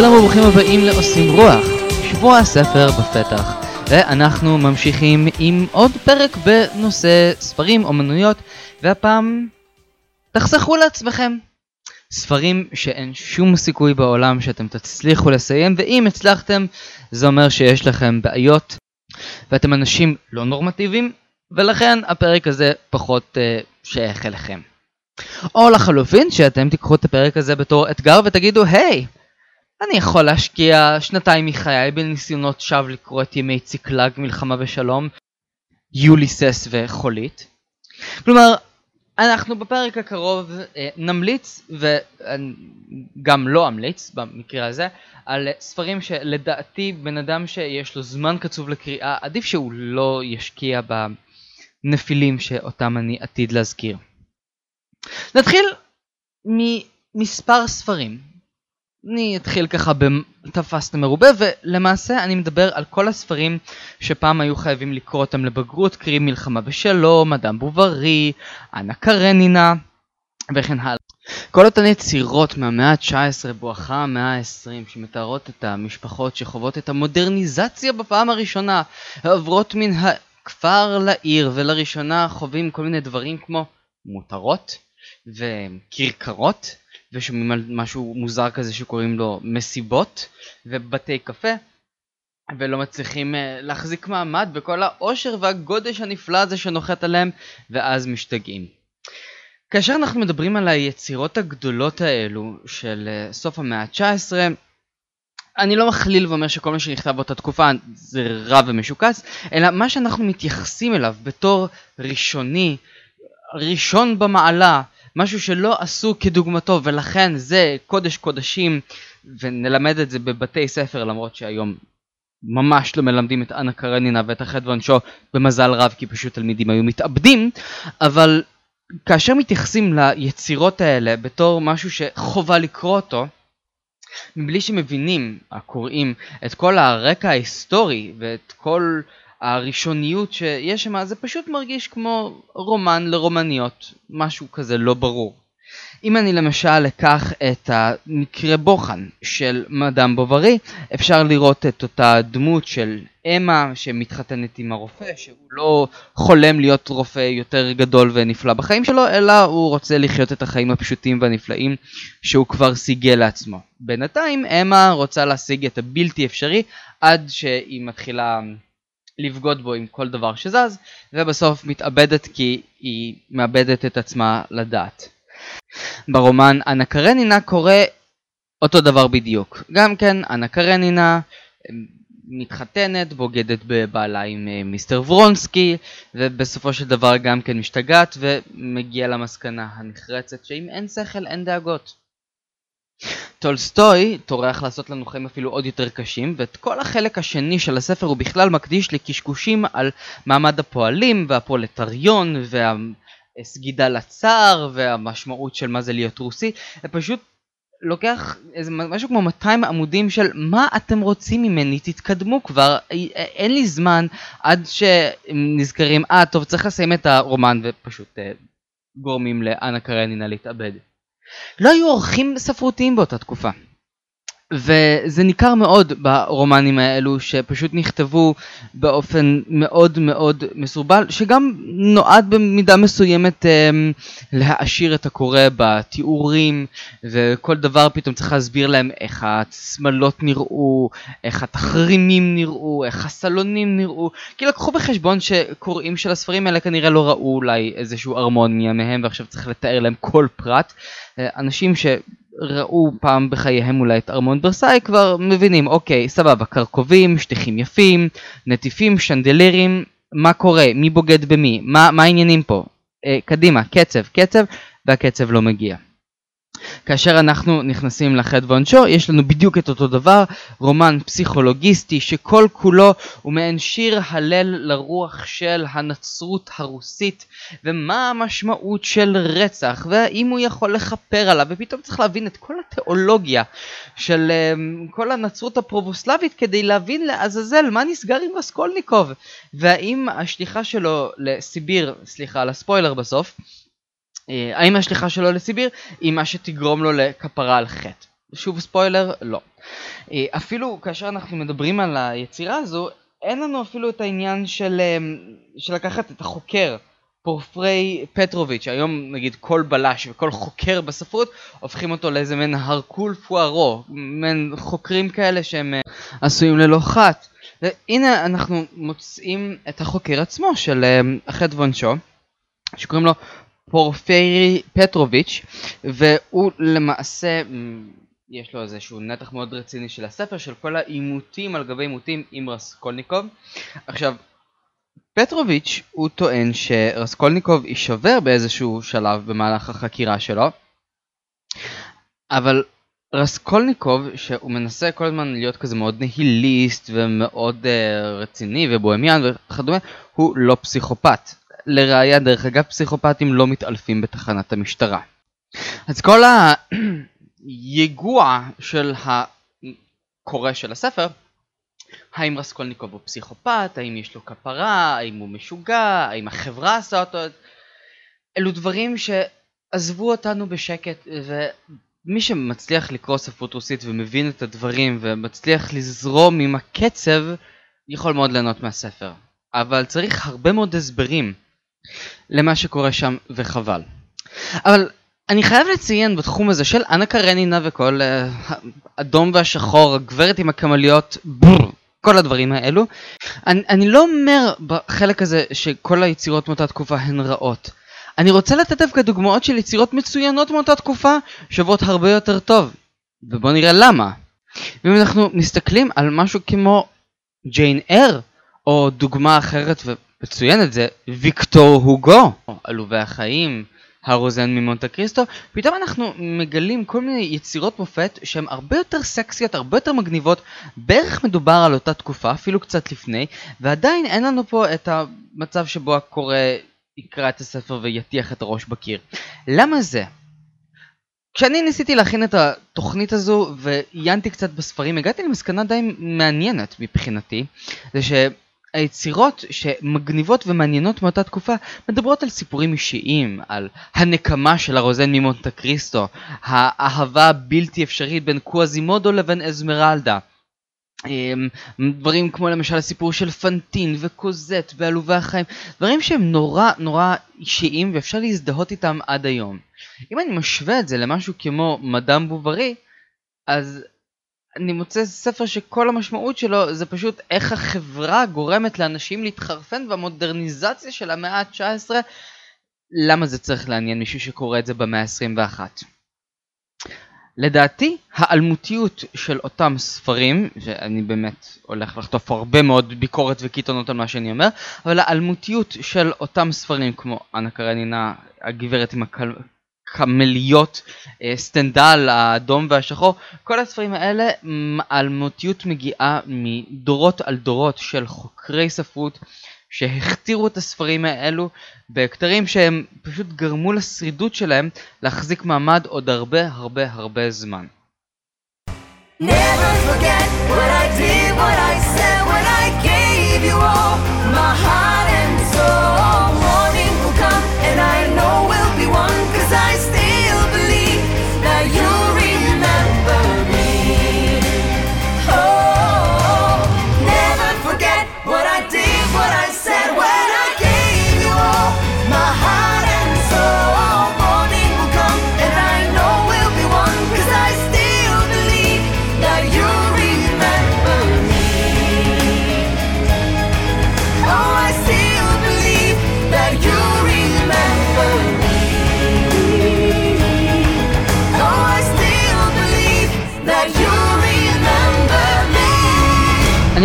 שלום וברוכים הבאים לעושים רוח, שבוע הספר בפתח, ואנחנו ממשיכים עם עוד פרק בנושא ספרים, אומנויות, והפעם תחסכו לעצמכם. ספרים שאין שום סיכוי בעולם שאתם תצליחו לסיים, ואם הצלחתם, זה אומר שיש לכם בעיות, ואתם אנשים לא נורמטיביים, ולכן הפרק הזה פחות uh, שייך אליכם. או לחלופין, שאתם תיקחו את הפרק הזה בתור אתגר ותגידו, היי, hey, אני יכול להשקיע שנתיים מחיי בניסיונות שווא לקרוא את ימי ציקלג מלחמה ושלום, יוליסס וחולית. כלומר, אנחנו בפרק הקרוב אה, נמליץ, וגם לא אמליץ במקרה הזה, על ספרים שלדעתי בן אדם שיש לו זמן קצוב לקריאה, עדיף שהוא לא ישקיע בנפילים שאותם אני עתיד להזכיר. נתחיל ממספר ספרים אני אתחיל ככה בתפסת מרובה ולמעשה אני מדבר על כל הספרים שפעם היו חייבים לקרוא אותם לבגרות קרי מלחמה בשלום, אדם בוברי, אנה קרנינה וכן הלאה. כל אותן יצירות מהמאה ה-19 בואכה המאה ה-20 שמתארות את המשפחות שחוות את המודרניזציה בפעם הראשונה עוברות מן הכפר לעיר ולראשונה חווים כל מיני דברים כמו מותרות וכרכרות ושומעים על משהו מוזר כזה שקוראים לו מסיבות ובתי קפה ולא מצליחים אה, להחזיק מעמד בכל העושר והגודש הנפלא הזה שנוחת עליהם ואז משתגעים. כאשר אנחנו מדברים על היצירות הגדולות האלו של אה, סוף המאה ה-19 אני לא מכליל ואומר שכל מה שנכתב באותה תקופה זה רע ומשוקץ, אלא מה שאנחנו מתייחסים אליו בתור ראשוני, ראשון במעלה, משהו שלא עשו כדוגמתו ולכן זה קודש קודשים ונלמד את זה בבתי ספר למרות שהיום ממש לא מלמדים את אנה קרנינה ואת החטא ועונשו במזל רב כי פשוט תלמידים היו מתאבדים. אבל כאשר מתייחסים ליצירות האלה בתור משהו שחובה לקרוא אותו מבלי שמבינים הקוראים את כל הרקע ההיסטורי ואת כל הראשוניות שיש שם זה פשוט מרגיש כמו רומן לרומניות, משהו כזה לא ברור. אם אני למשל אקח את המקרה בוחן של מדאם בוברי, אפשר לראות את אותה דמות של אמה שמתחתנת עם הרופא, שהוא לא חולם להיות רופא יותר גדול ונפלא בחיים שלו, אלא הוא רוצה לחיות את החיים הפשוטים והנפלאים שהוא כבר סיגל לעצמו. בינתיים אמה רוצה להשיג את הבלתי אפשרי עד שהיא מתחילה לבגוד בו עם כל דבר שזז, ובסוף מתאבדת כי היא מאבדת את עצמה לדעת. ברומן אנה קרנינה קורה אותו דבר בדיוק. גם כן, אנה קרנינה מתחתנת, בוגדת בבעלה עם אה, מיסטר ורונסקי, ובסופו של דבר גם כן משתגעת, ומגיעה למסקנה הנחרצת שאם אין שכל אין דאגות. טולסטוי טורח לעשות לנו חיים אפילו עוד יותר קשים, ואת כל החלק השני של הספר הוא בכלל מקדיש לקשקושים על מעמד הפועלים והפולטריון והסגידה לצער והמשמעות של מה זה להיות רוסי, זה פשוט לוקח איזה משהו כמו 200 עמודים של מה אתם רוצים ממני, תתקדמו כבר, אין לי זמן עד שנזכרים, אה טוב צריך לסיים את הרומן ופשוט אה, גורמים לאנה קרנינה להתאבד. לא היו עורכים ספרותיים באותה תקופה. וזה ניכר מאוד ברומנים האלו שפשוט נכתבו באופן מאוד מאוד מסורבל שגם נועד במידה מסוימת אה, להעשיר את הקורא בתיאורים וכל דבר פתאום צריך להסביר להם איך השמלות נראו, איך התחרימים נראו, איך הסלונים נראו. כי לקחו בחשבון שקוראים של הספרים האלה כנראה לא ראו אולי איזשהו הרמוניה מהם ועכשיו צריך לתאר להם כל פרט. אה, אנשים שראו פעם בחייהם אולי את ארמון ורסאי כבר מבינים, אוקיי, סבבה, קרקובים, שטיחים יפים, נטיפים, שנדלרים, מה קורה, מי בוגד במי, מה, מה העניינים פה? אה, קדימה, קצב, קצב, והקצב לא מגיע. כאשר אנחנו נכנסים לחטא ועונשו, יש לנו בדיוק את אותו דבר, רומן פסיכולוגיסטי שכל כולו הוא מעין שיר הלל לרוח של הנצרות הרוסית, ומה המשמעות של רצח, והאם הוא יכול לכפר עליו, ופתאום צריך להבין את כל התיאולוגיה של um, כל הנצרות הפרובוסלבית כדי להבין לעזאזל מה נסגר עם רסקולניקוב, והאם השליחה שלו לסיביר, סליחה על הספוילר בסוף, האם השליחה שלו לסיביר היא מה שתגרום לו לכפרה על חטא. שוב ספוילר, לא. אה, אפילו כאשר אנחנו מדברים על היצירה הזו, אין לנו אפילו את העניין של, אה, של לקחת את החוקר, פורפרי פטרוביץ', היום נגיד כל בלש וכל חוקר בספרות, הופכים אותו לאיזה מין הרקול פוארו, מין חוקרים כאלה שהם אה, עשויים ללא חת. והנה אנחנו מוצאים את החוקר עצמו של החטא ועונשו, שקוראים לו פורפרי פטרוביץ', והוא למעשה יש לו איזשהו נתח מאוד רציני של הספר, של כל העימותים על גבי עימותים עם רסקולניקוב. עכשיו, פטרוביץ' הוא טוען שרסקולניקוב יישבר באיזשהו שלב במהלך החקירה שלו, אבל רסקולניקוב, שהוא מנסה כל הזמן להיות כזה מאוד נהיליסט ומאוד uh, רציני ובוהמיאן וכדומה, הוא לא פסיכופת. לראיה, דרך אגב, פסיכופטים לא מתעלפים בתחנת המשטרה. אז כל. היגוע של הקורא של הספר, האם רסקולניקוב הוא פסיכופת, האם יש לו כפרה, האם הוא משוגע, האם החברה עשה אותו, אלו דברים שעזבו אותנו בשקט ומי שמצליח לקרוא ספרות רוסית ומבין את הדברים ומצליח לזרום עם הקצב יכול מאוד ליהנות מהספר. אבל צריך הרבה מאוד הסברים למה שקורה שם וחבל. אבל אני חייב לציין בתחום הזה של אנה קרנינה וכל uh, אדום והשחור, הגברת עם הקמליות, בור, כל הדברים האלו. אני, אני לא אומר בחלק הזה שכל היצירות מאותה תקופה הן רעות. אני רוצה לתת דווקא דוגמאות של יצירות מצוינות מאותה תקופה שוות הרבה יותר טוב. ובואו נראה למה. ואם אנחנו מסתכלים על משהו כמו ג'יין אר, או דוגמה אחרת ומצוינת זה ויקטור הוגו, עלובי החיים, הרוזן ממונטה קריסטו, פתאום אנחנו מגלים כל מיני יצירות מופת שהן הרבה יותר סקסיות, הרבה יותר מגניבות, בערך מדובר על אותה תקופה, אפילו קצת לפני, ועדיין אין לנו פה את המצב שבו הקורא יקרא את הספר ויטיח את הראש בקיר. למה זה? כשאני ניסיתי להכין את התוכנית הזו ועיינתי קצת בספרים, הגעתי למסקנה די מעניינת מבחינתי, זה ש... היצירות שמגניבות ומעניינות מאותה תקופה מדברות על סיפורים אישיים, על הנקמה של הרוזן ממונטה קריסטו, האהבה הבלתי אפשרית בין קווזימודו לבין אזמרלדה. אמ, דברים כמו למשל הסיפור של פנטין וקוזט ועלובי החיים, דברים שהם נורא נורא אישיים ואפשר להזדהות איתם עד היום. אם אני משווה את זה למשהו כמו מדאם בוברי, אז אני מוצא ספר שכל המשמעות שלו זה פשוט איך החברה גורמת לאנשים להתחרפן והמודרניזציה של המאה ה-19 למה זה צריך לעניין מישהו שקורא את זה במאה ה-21. לדעתי האלמותיות של אותם ספרים, שאני באמת הולך לחטוף הרבה מאוד ביקורת וקיתונות על מה שאני אומר, אבל האלמותיות של אותם ספרים כמו אנה קרנינה, הגברת עם הקל... קמליות, אה, סטנדל, האדום והשחור, כל הספרים האלה, האלמותיות מגיעה מדורות על דורות של חוקרי ספרות שהכתירו את הספרים האלו בכתרים שהם פשוט גרמו לשרידות שלהם להחזיק מעמד עוד הרבה הרבה הרבה זמן. Never forget what I did, what I said when I gave you all my heart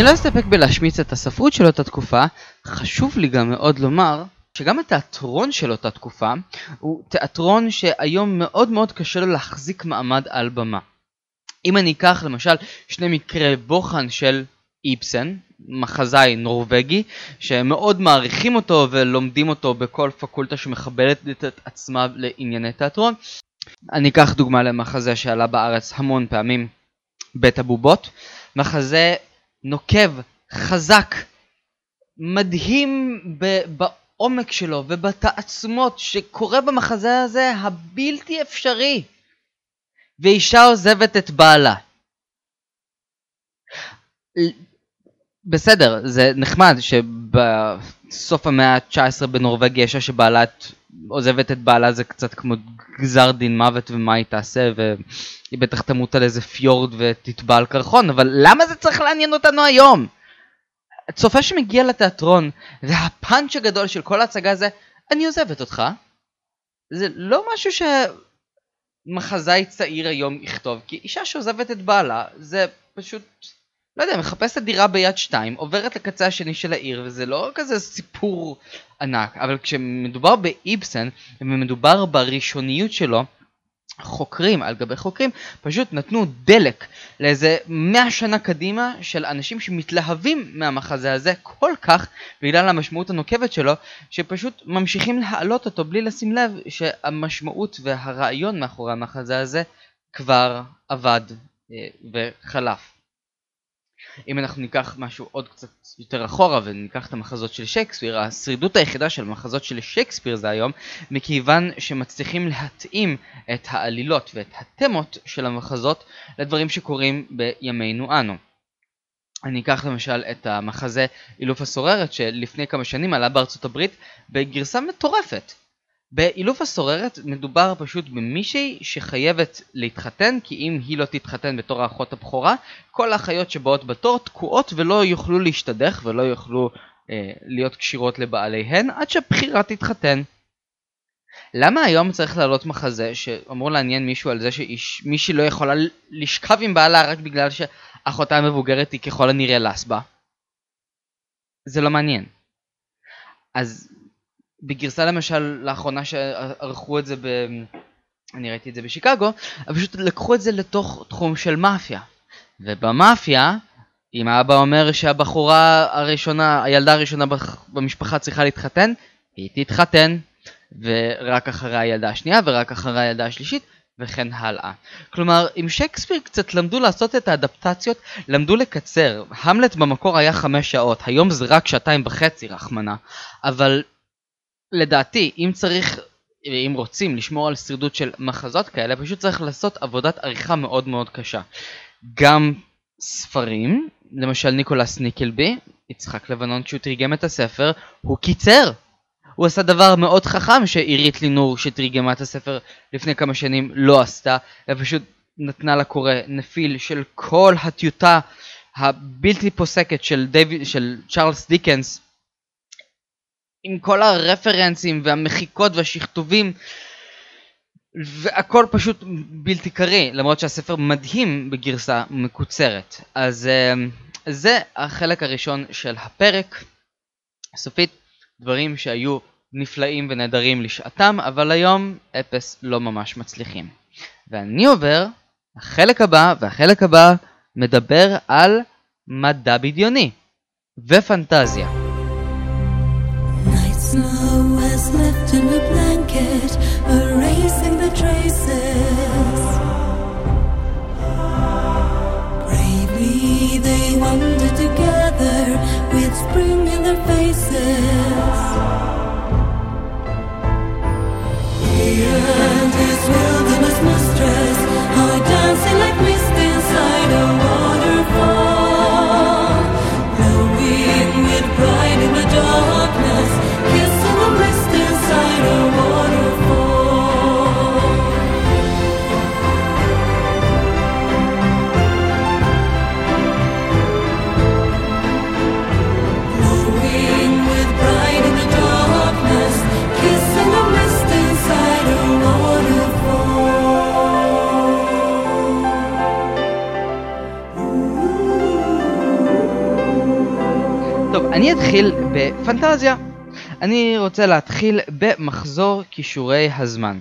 לא אסתפק בלהשמיץ את הספרות של אותה תקופה, חשוב לי גם מאוד לומר שגם התיאטרון של אותה תקופה הוא תיאטרון שהיום מאוד מאוד קשה לו להחזיק מעמד על במה. אם אני אקח למשל שני מקרי בוחן של איבסן, מחזאי נורבגי, שמאוד מעריכים אותו ולומדים אותו בכל פקולטה שמכבדת את עצמה לענייני תיאטרון. אני אקח דוגמה למחזה שעלה בארץ המון פעמים, בית הבובות. מחזה נוקב, חזק, מדהים בעומק שלו ובתעצמות שקורה במחזה הזה הבלתי אפשרי. ואישה עוזבת את בעלה. בסדר, זה נחמד שבסוף המאה ה-19 בנורבגיה אישה שבעלה עוזבת את בעלה זה קצת כמו גזר דין מוות ומה היא תעשה והיא בטח תמות על איזה פיורד ותטבע על קרחון, אבל למה זה צריך לעניין אותנו היום? צופה שמגיע לתיאטרון והפאנץ' הגדול של כל ההצגה זה אני עוזבת אותך. זה לא משהו שמחזאי צעיר היום יכתוב, כי אישה שעוזבת את בעלה זה פשוט, לא יודע, מחפשת דירה ביד שתיים, עוברת לקצה השני של העיר, וזה לא כזה סיפור ענק, אבל כשמדובר באיבסן, ומדובר בראשוניות שלו, חוקרים על גבי חוקרים פשוט נתנו דלק לאיזה מאה שנה קדימה של אנשים שמתלהבים מהמחזה הזה כל כך בגלל המשמעות הנוקבת שלו שפשוט ממשיכים להעלות אותו בלי לשים לב שהמשמעות והרעיון מאחורי המחזה הזה כבר עבד אה, וחלף. אם אנחנו ניקח משהו עוד קצת יותר אחורה וניקח את המחזות של שייקספיר, השרידות היחידה של המחזות של שייקספיר זה היום, מכיוון שמצליחים להתאים את העלילות ואת התמות של המחזות לדברים שקורים בימינו אנו. אני אקח למשל את המחזה אילוף הסוררת שלפני כמה שנים עלה בארצות הברית בגרסה מטורפת. באילוף הסוררת מדובר פשוט במישהי שחייבת להתחתן כי אם היא לא תתחתן בתור האחות הבכורה כל האחיות שבאות בתור תקועות ולא יוכלו להשתדך ולא יוכלו אה, להיות כשירות לבעליהן עד שהבחירה תתחתן. למה היום צריך לעלות מחזה שאמור לעניין מישהו על זה שמישהי לא יכולה לשכב עם בעלה רק בגלל שאחותה המבוגרת היא ככל הנראה לסבה? זה לא מעניין. אז בגרסה למשל לאחרונה שערכו את זה ב... אני ראיתי את זה בשיקגו, אבל פשוט לקחו את זה לתוך תחום של מאפיה. ובמאפיה, אם האבא אומר שהבחורה הראשונה, הילדה הראשונה במשפחה צריכה להתחתן, היא תתחתן, ורק אחרי הילדה השנייה ורק אחרי הילדה השלישית, וכן הלאה. כלומר, אם שייקספיר קצת למדו לעשות את האדפטציות, למדו לקצר. המלט במקור היה חמש שעות, היום זה רק שעתיים וחצי, רחמנה. אבל לדעתי, אם צריך, אם רוצים לשמור על שרידות של מחזות כאלה, פשוט צריך לעשות עבודת עריכה מאוד מאוד קשה. גם ספרים, למשל ניקולס ניקלבי, יצחק לבנון כשהוא תרגם את הספר, הוא קיצר. הוא עשה דבר מאוד חכם שעירית לינור שתרגמה את הספר לפני כמה שנים לא עשתה, ופשוט נתנה לקורא נפיל של כל הטיוטה הבלתי פוסקת של, דיוויד, של צ'ארלס דיקנס עם כל הרפרנסים והמחיקות והשכתובים והכל פשוט בלתי קריא למרות שהספר מדהים בגרסה מקוצרת. אז אה, זה החלק הראשון של הפרק. סופית דברים שהיו נפלאים ונהדרים לשעתם אבל היום אפס לא ממש מצליחים. ואני עובר החלק הבא והחלק הבא מדבר על מדע בדיוני ופנטזיה Snow has left in a blanket, erasing the traces. Bravely they together with spring in their faces. He and his wilderness בפנטזיה. אני רוצה להתחיל במחזור כישורי הזמן.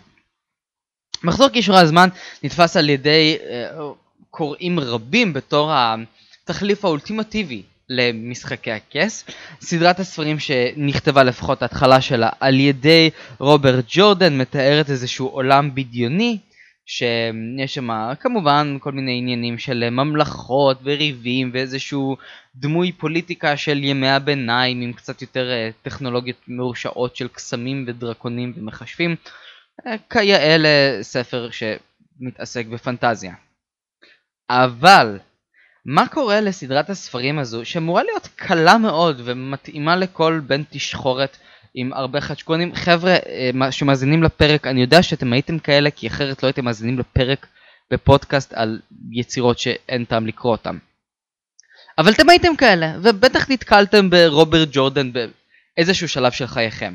מחזור כישורי הזמן נתפס על ידי uh, קוראים רבים בתור התחליף האולטימטיבי למשחקי הכס. סדרת הספרים שנכתבה לפחות ההתחלה שלה על ידי רוברט ג'ורדן מתארת איזשהו עולם בדיוני שיש שם כמובן כל מיני עניינים של ממלכות וריבים ואיזשהו דמוי פוליטיקה של ימי הביניים עם קצת יותר אה, טכנולוגיות מרושעות של קסמים ודרקונים ומחשבים. אה, כיאה לספר מתעסק בפנטזיה. אבל, מה קורה לסדרת הספרים הזו, שאמורה להיות קלה מאוד ומתאימה לכל בן תשחורת עם הרבה חדשקונים? חבר'ה אה, שמאזינים לפרק, אני יודע שאתם הייתם כאלה, כי אחרת לא הייתם מאזינים לפרק בפודקאסט על יצירות שאין טעם לקרוא אותם. אבל אתם הייתם כאלה, ובטח נתקלתם ברוברט ג'ורדן באיזשהו שלב של חייכם.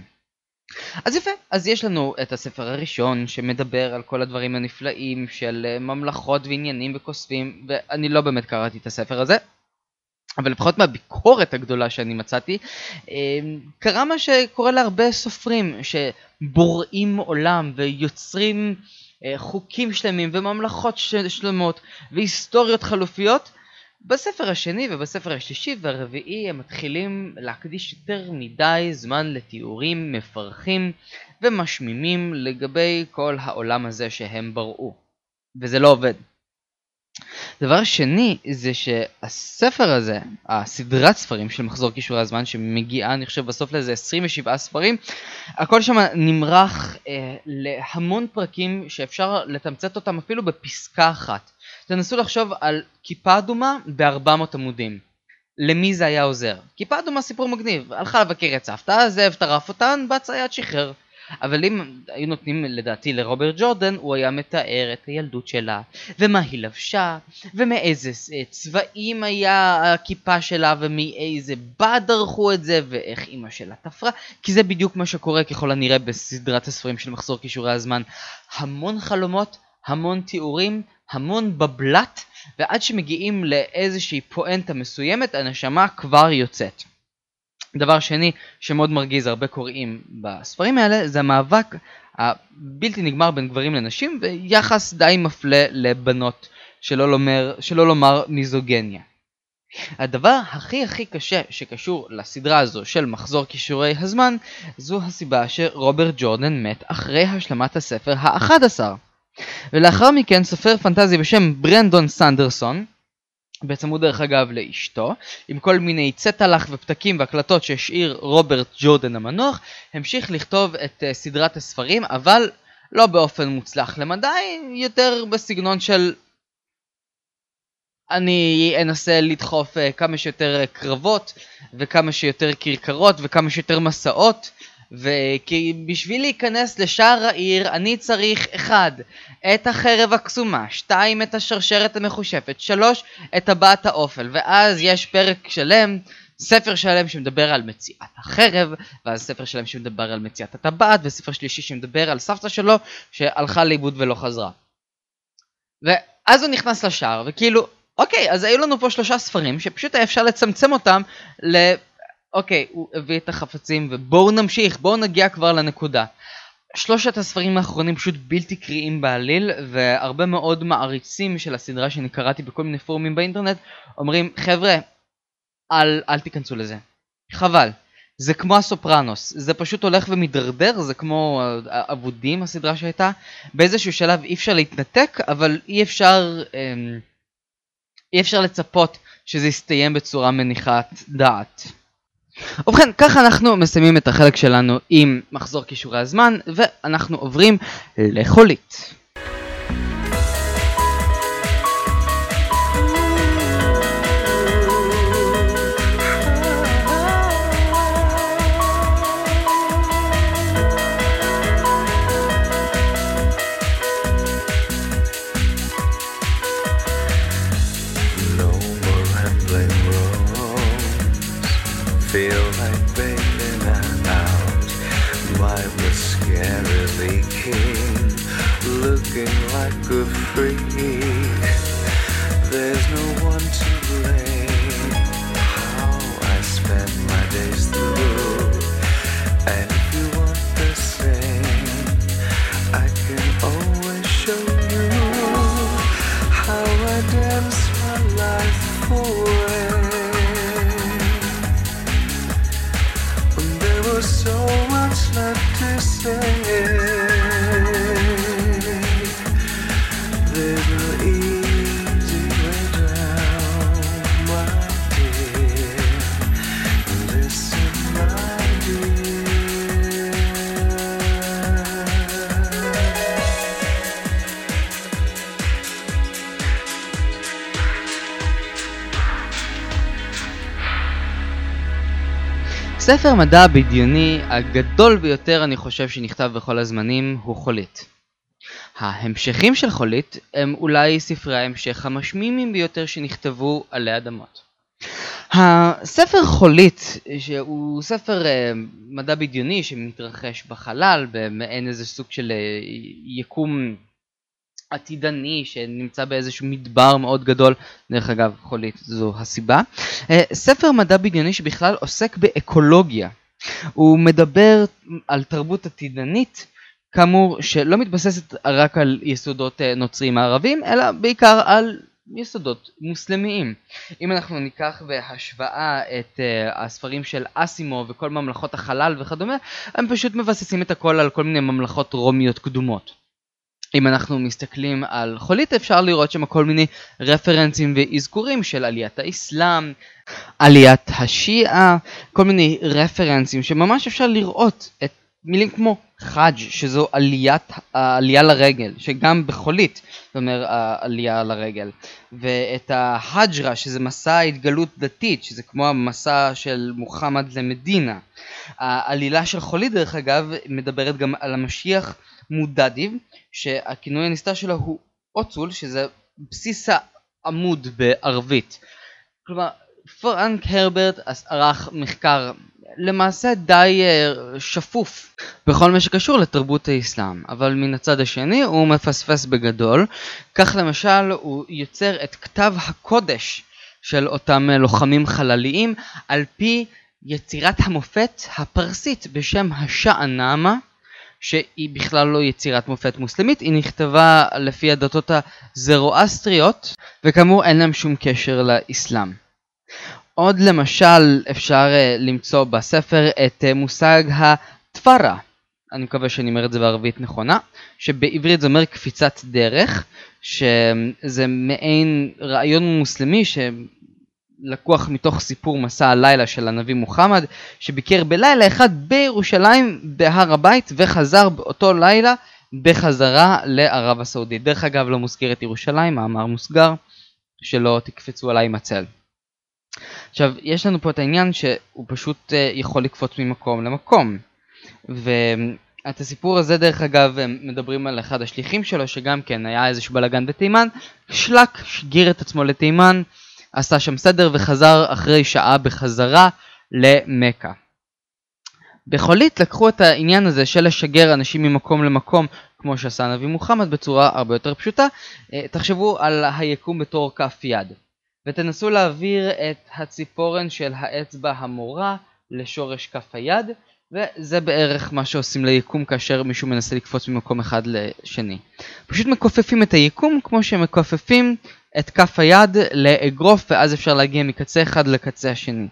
אז יפה, אז יש לנו את הספר הראשון שמדבר על כל הדברים הנפלאים של אה, ממלכות ועניינים וכוספים, ואני לא באמת קראתי את הספר הזה, אבל לפחות מהביקורת הגדולה שאני מצאתי, אה, קרה מה שקורה להרבה סופרים שבוראים עולם ויוצרים אה, חוקים שלמים וממלכות שלמות והיסטוריות חלופיות, בספר השני ובספר השלישי והרביעי הם מתחילים להקדיש יותר מדי זמן לתיאורים מפרכים ומשמימים לגבי כל העולם הזה שהם בראו. וזה לא עובד. דבר שני זה שהספר הזה, הסדרת ספרים של מחזור כישורי הזמן שמגיעה אני חושב בסוף לאיזה 27 ספרים, הכל שם נמרח אה, להמון פרקים שאפשר לתמצת אותם אפילו בפסקה אחת. תנסו לחשוב על כיפה אדומה ב-400 עמודים. למי זה היה עוזר? כיפה אדומה סיפור מגניב, הלכה לבקר את סבתא, זאב טרף אותן, בצייד שחרר. אבל אם היו נותנים לדעתי לרוברט ג'ורדן, הוא היה מתאר את הילדות שלה, ומה היא לבשה, ומאיזה צבעים היה הכיפה שלה, ומאיזה בד ערכו את זה, ואיך אימא שלה תפרה, כי זה בדיוק מה שקורה ככל הנראה בסדרת הספרים של מחזור כישורי הזמן. המון חלומות, המון תיאורים, המון בבלת, ועד שמגיעים לאיזושהי פואנטה מסוימת, הנשמה כבר יוצאת. דבר שני שמאוד מרגיז הרבה קוראים בספרים האלה, זה המאבק הבלתי נגמר בין גברים לנשים, ויחס די מפלה לבנות, שלא לומר, שלא לומר מיזוגניה. הדבר הכי הכי קשה שקשור לסדרה הזו של מחזור כישורי הזמן, זו הסיבה שרוברט ג'ורדן מת אחרי השלמת הספר ה-11. ולאחר מכן סופר פנטזי בשם ברנדון סנדרסון, בצמוד דרך אגב לאשתו, עם כל מיני צטלח ופתקים והקלטות שהשאיר רוברט ג'ורדן המנוח, המשיך לכתוב את uh, סדרת הספרים, אבל לא באופן מוצלח. למדי, יותר בסגנון של אני אנסה לדחוף uh, כמה שיותר קרבות וכמה שיותר כרכרות וכמה שיותר מסעות וכי בשביל להיכנס לשער העיר אני צריך 1. את החרב הקסומה 2. את השרשרת המחושפת 3. את טבעת האופל ואז יש פרק שלם ספר שלם שמדבר על מציאת החרב, ואז ספר שלם שמדבר על מציאת הטבעת, וספר שלישי שמדבר על סבתא שלו שהלכה לאיבוד ולא חזרה. ואז הוא נכנס לשער, וכאילו, אוקיי, אז היו לנו פה שלושה ספרים שפשוט היה אפשר לצמצם אותם ל... אוקיי, הוא הביא את החפצים ובואו נמשיך, בואו נגיע כבר לנקודה. שלושת הספרים האחרונים פשוט בלתי קריאים בעליל והרבה מאוד מעריצים של הסדרה שאני קראתי בכל מיני פורומים באינטרנט אומרים חבר'ה אל, אל תיכנסו לזה. חבל. זה כמו הסופרנוס. זה פשוט הולך ומידרדר זה כמו אבודים הסדרה שהייתה. באיזשהו שלב אי אפשר להתנתק אבל אי אפשר אמ, אי אפשר לצפות שזה יסתיים בצורה מניחת דעת ובכן, ככה אנחנו מסיימים את החלק שלנו עם מחזור כישורי הזמן, ואנחנו עוברים לחולית. הספר מדע הבדיוני הגדול ביותר אני חושב שנכתב בכל הזמנים הוא חולית. ההמשכים של חולית הם אולי ספרי ההמשך המשמימים ביותר שנכתבו עלי אדמות. הספר חולית, שהוא ספר uh, מדע בדיוני שמתרחש בחלל במעין איזה סוג של uh, יקום עתידני שנמצא באיזשהו מדבר מאוד גדול, דרך אגב חולית זו הסיבה. Uh, ספר מדע בדיוני שבכלל עוסק באקולוגיה. הוא מדבר על תרבות עתידנית כאמור שלא מתבססת רק על יסודות נוצריים מערבים אלא בעיקר על יסודות מוסלמיים. אם אנחנו ניקח בהשוואה את uh, הספרים של אסימו וכל ממלכות החלל וכדומה, הם פשוט מבססים את הכל על כל מיני ממלכות רומיות קדומות. אם אנחנו מסתכלים על חולית אפשר לראות שם כל מיני רפרנסים ואזכורים של עליית האסלאם, עליית השיעה, כל מיני רפרנסים שממש אפשר לראות את מילים כמו חאג' שזו עליית, העלייה לרגל, שגם בחולית זאת אומרת העלייה לרגל, ואת ההג'רה שזה מסע ההתגלות דתית, שזה כמו המסע של מוחמד למדינה. העלילה של חולית דרך אגב מדברת גם על המשיח מודדיב, שהכינוי הנסתר שלו הוא אוצול, שזה בסיס העמוד בערבית. כלומר, פרנק הרברט ערך מחקר למעשה די uh, שפוף בכל מה שקשור לתרבות האסלאם, אבל מן הצד השני הוא מפספס בגדול, כך למשל הוא יוצר את כתב הקודש של אותם uh, לוחמים חלליים על פי יצירת המופת הפרסית בשם השענמה שהיא בכלל לא יצירת מופת מוסלמית, היא נכתבה לפי הדתות הזרואסטריות וכאמור אין להם שום קשר לאסלאם. עוד למשל אפשר uh, למצוא בספר את uh, מושג התפרה, אני מקווה שאני אומר את זה בערבית נכונה, שבעברית זה אומר קפיצת דרך, שזה מעין רעיון מוסלמי שלקוח מתוך סיפור מסע הלילה של הנביא מוחמד, שביקר בלילה אחד בירושלים בהר הבית וחזר באותו לילה בחזרה לערב הסעודית. דרך אגב לא מוזכרת ירושלים, מאמר מוסגר, שלא תקפצו עליי עם הצל. עכשיו, יש לנו פה את העניין שהוא פשוט uh, יכול לקפוץ ממקום למקום. ואת הסיפור הזה דרך אגב מדברים על אחד השליחים שלו שגם כן היה איזשהו בלאגן בתימן, שלק שגיר את עצמו לתימן, עשה שם סדר וחזר אחרי שעה בחזרה למכה. בחולית לקחו את העניין הזה של לשגר אנשים ממקום למקום כמו שעשה הנביא מוחמד בצורה הרבה יותר פשוטה. אה, תחשבו על היקום בתור כף יד. ותנסו להעביר את הציפורן של האצבע המורה לשורש כף היד וזה בערך מה שעושים ליקום כאשר מישהו מנסה לקפוץ ממקום אחד לשני. פשוט מכופפים את היקום כמו שמכופפים את כף היד לאגרוף ואז אפשר להגיע מקצה אחד לקצה השני.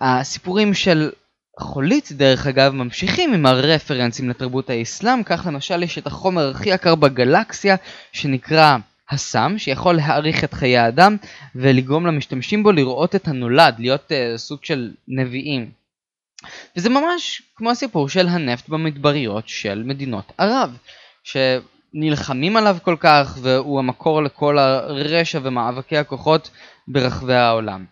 הסיפורים של חולית דרך אגב ממשיכים עם הרפרנסים לתרבות האסלאם, כך למשל יש את החומר הכי יקר בגלקסיה שנקרא הסם שיכול להאריך את חיי האדם ולגרום למשתמשים בו לראות את הנולד, להיות uh, סוג של נביאים. וזה ממש כמו הסיפור של הנפט במדבריות של מדינות ערב, שנלחמים עליו כל כך והוא המקור לכל הרשע ומאבקי הכוחות ברחבי העולם.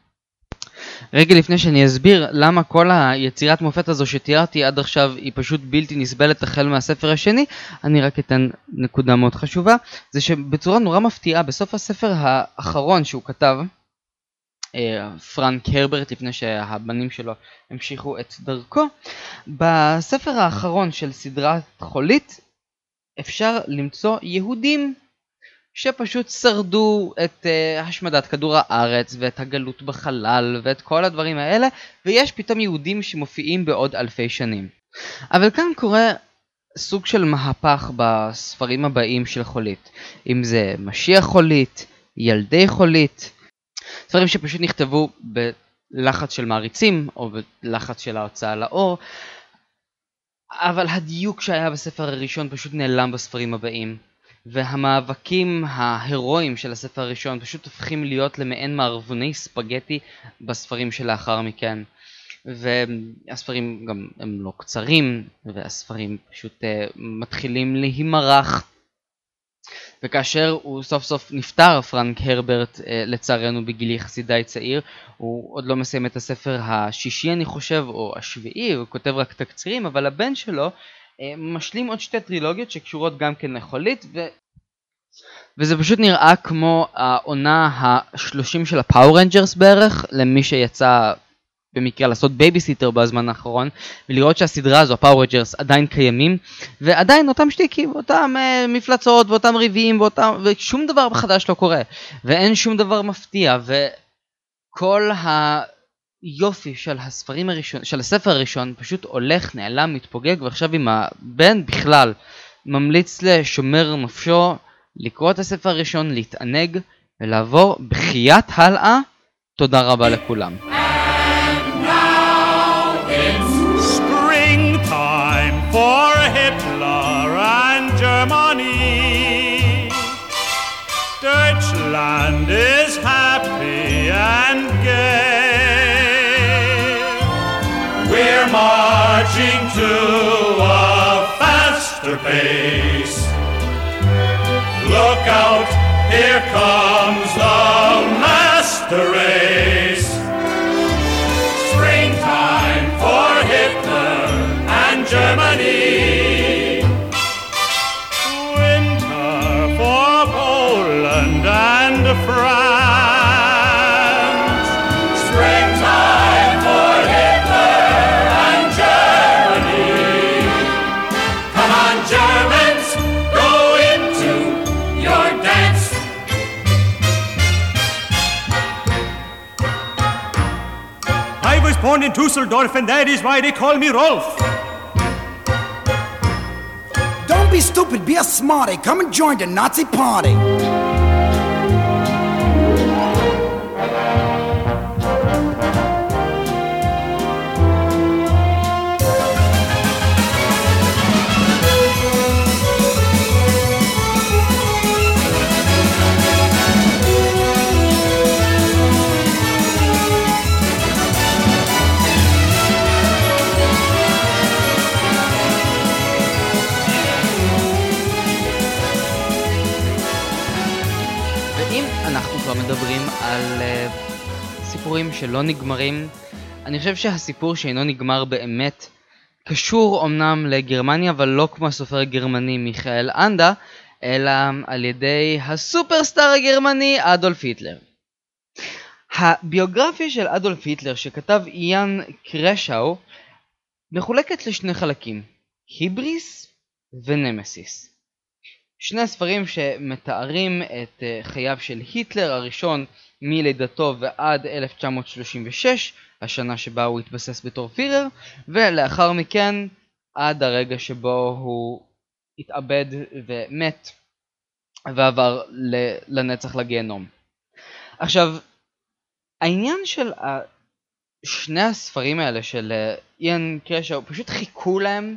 רגע לפני שאני אסביר למה כל היצירת מופת הזו שתיארתי עד עכשיו היא פשוט בלתי נסבלת החל מהספר השני, אני רק אתן נקודה מאוד חשובה, זה שבצורה נורא מפתיעה בסוף הספר האחרון שהוא כתב, אה, פרנק הרברט לפני שהבנים שלו המשיכו את דרכו, בספר האחרון של סדרת חולית אפשר למצוא יהודים שפשוט שרדו את uh, השמדת כדור הארץ ואת הגלות בחלל ואת כל הדברים האלה ויש פתאום יהודים שמופיעים בעוד אלפי שנים. אבל כאן קורה סוג של מהפך בספרים הבאים של חולית אם זה משיח חולית, ילדי חולית, ספרים שפשוט נכתבו בלחץ של מעריצים או בלחץ של ההוצאה לאור אבל הדיוק שהיה בספר הראשון פשוט נעלם בספרים הבאים והמאבקים ההירואיים של הספר הראשון פשוט הופכים להיות למעין מערבוני ספגטי בספרים שלאחר מכן. והספרים גם הם לא קצרים, והספרים פשוט uh, מתחילים להימרח. וכאשר הוא סוף סוף נפטר, פרנק הרברט, אה, לצערנו בגיל יחסית די צעיר, הוא עוד לא מסיים את הספר השישי אני חושב, או השביעי, הוא כותב רק תקצירים, אבל הבן שלו אה, משלים עוד שתי טרילוגיות שקשורות גם כן לחולית, ו... וזה פשוט נראה כמו העונה ה-30 של ה-Power Rangers בערך, למי שיצא במקרה לעשות בייביסיטר בזמן האחרון ולראות שהסדרה הזו, ה-Power Rangers, עדיין קיימים ועדיין אותם שטיקים, אותם אה, מפלצות ואותם ריבים ואותם, ושום דבר חדש לא קורה ואין שום דבר מפתיע וכל היופי של הספרים הראשון, של הספר הראשון פשוט הולך, נעלם, מתפוגג ועכשיו עם הבן בכלל ממליץ לשומר נפשו לקרוא את הספר הראשון, להתענג ולעבור בחייאת הלאה. תודה רבה לכולם. Marching to a faster pace. Look out, here comes the master race. Born in Dusseldorf, and that is why they call me Rolf. Don't be stupid, be a smarty. Come and join the Nazi party. מדברים על uh, סיפורים שלא נגמרים. אני חושב שהסיפור שאינו נגמר באמת קשור אמנם לגרמניה, אבל לא כמו הסופר הגרמני מיכאל אנדה, אלא על ידי הסופרסטאר הגרמני אדולף היטלר. הביוגרפיה של אדולף היטלר שכתב איאן קרשאו מחולקת לשני חלקים, היבריס ונמסיס. שני הספרים שמתארים את אה, חייו של היטלר הראשון מלידתו ועד 1936, השנה שבה הוא התבסס בתור פירר, ולאחר מכן עד הרגע שבו הוא התאבד ומת ועבר לנצח לגיהנום. עכשיו, העניין של שני הספרים האלה של אה, איאן קרשו פשוט חיכו להם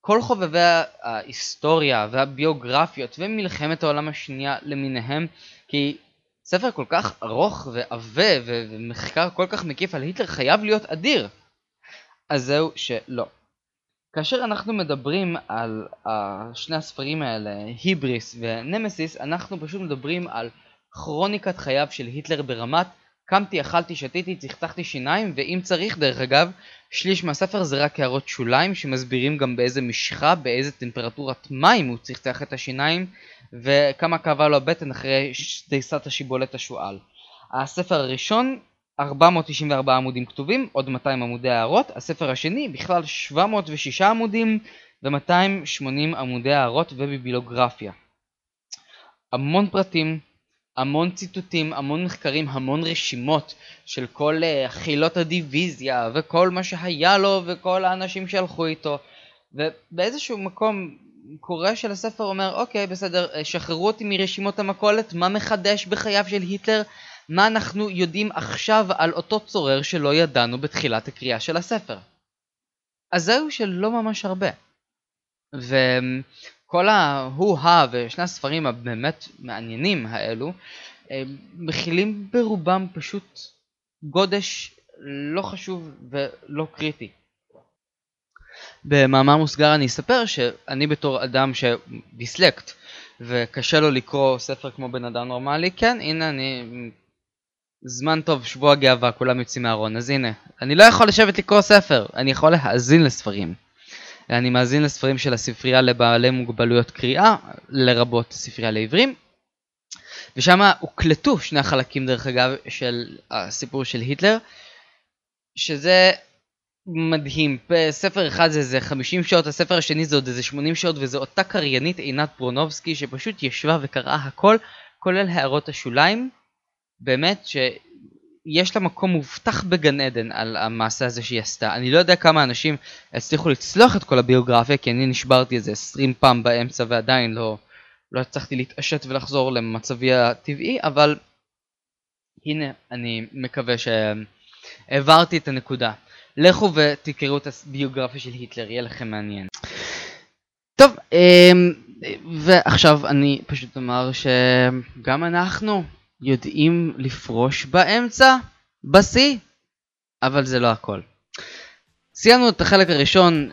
כל חובבי ההיסטוריה והביוגרפיות ומלחמת העולם השנייה למיניהם, כי ספר כל כך ארוך ועבה ומחקר כל כך מקיף על היטלר חייב להיות אדיר. אז זהו שלא. כאשר אנחנו מדברים על uh, שני הספרים האלה, היבריס ונמסיס, אנחנו פשוט מדברים על כרוניקת חייו של היטלר ברמת קמתי, אכלתי, שתיתי, צחצחתי שיניים, ואם צריך, דרך אגב, שליש מהספר זה רק הערות שוליים שמסבירים גם באיזה משחה, באיזה טמפרטורת מים הוא צחצח את השיניים, וכמה כאבה לו הבטן אחרי דייסת השיבולת השועל. הספר הראשון, 494 עמודים כתובים, עוד 200 עמודי הערות, הספר השני, בכלל 706 עמודים ו-280 עמודי הערות וביבילוגרפיה. המון פרטים, המון ציטוטים, המון מחקרים, המון רשימות של כל uh, חילות הדיוויזיה וכל מה שהיה לו וכל האנשים שהלכו איתו. ובאיזשהו מקום קורא של הספר אומר אוקיי בסדר אה, שחררו אותי מרשימות המכולת מה מחדש בחייו של היטלר? מה אנחנו יודעים עכשיו על אותו צורר שלא ידענו בתחילת הקריאה של הספר? אז זהו שלא ממש הרבה. ו... כל ההוא-הא ושני הספרים הבאמת מעניינים האלו מכילים ברובם פשוט גודש לא חשוב ולא קריטי. במאמר מוסגר אני אספר שאני בתור אדם שדיסלקט וקשה לו לקרוא ספר כמו בן אדם נורמלי, כן, הנה אני... זמן טוב, שבוע גאווה, כולם יוצאים מהארון, אז הנה. אני לא יכול לשבת לקרוא ספר, אני יכול להאזין לספרים. אני מאזין לספרים של הספרייה לבעלי מוגבלויות קריאה, לרבות ספרייה לעברים. ושם הוקלטו שני החלקים דרך אגב של הסיפור של היטלר, שזה מדהים. ספר אחד זה איזה 50 שעות, הספר השני זה עוד איזה 80 שעות, וזו אותה קריינית עינת ברונובסקי שפשוט ישבה וקראה הכל, כולל הערות השוליים. באמת שיש לה מקום מובטח בגן עדן על המעשה הזה שהיא עשתה. אני לא יודע כמה אנשים הצליחו לצלוח את כל הביוגרפיה, כי אני נשברתי איזה 20 פעם באמצע ועדיין לא, לא הצלחתי להתעשת ולחזור למצבי הטבעי, אבל הנה, אני מקווה שהעברתי את הנקודה. לכו ותקראו את הביוגרפיה של היטלר, יהיה לכם מעניין. טוב, אמ, ועכשיו אני פשוט אומר שגם אנחנו יודעים לפרוש באמצע, בשיא, אבל זה לא הכל. סיימנו את החלק הראשון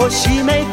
或许没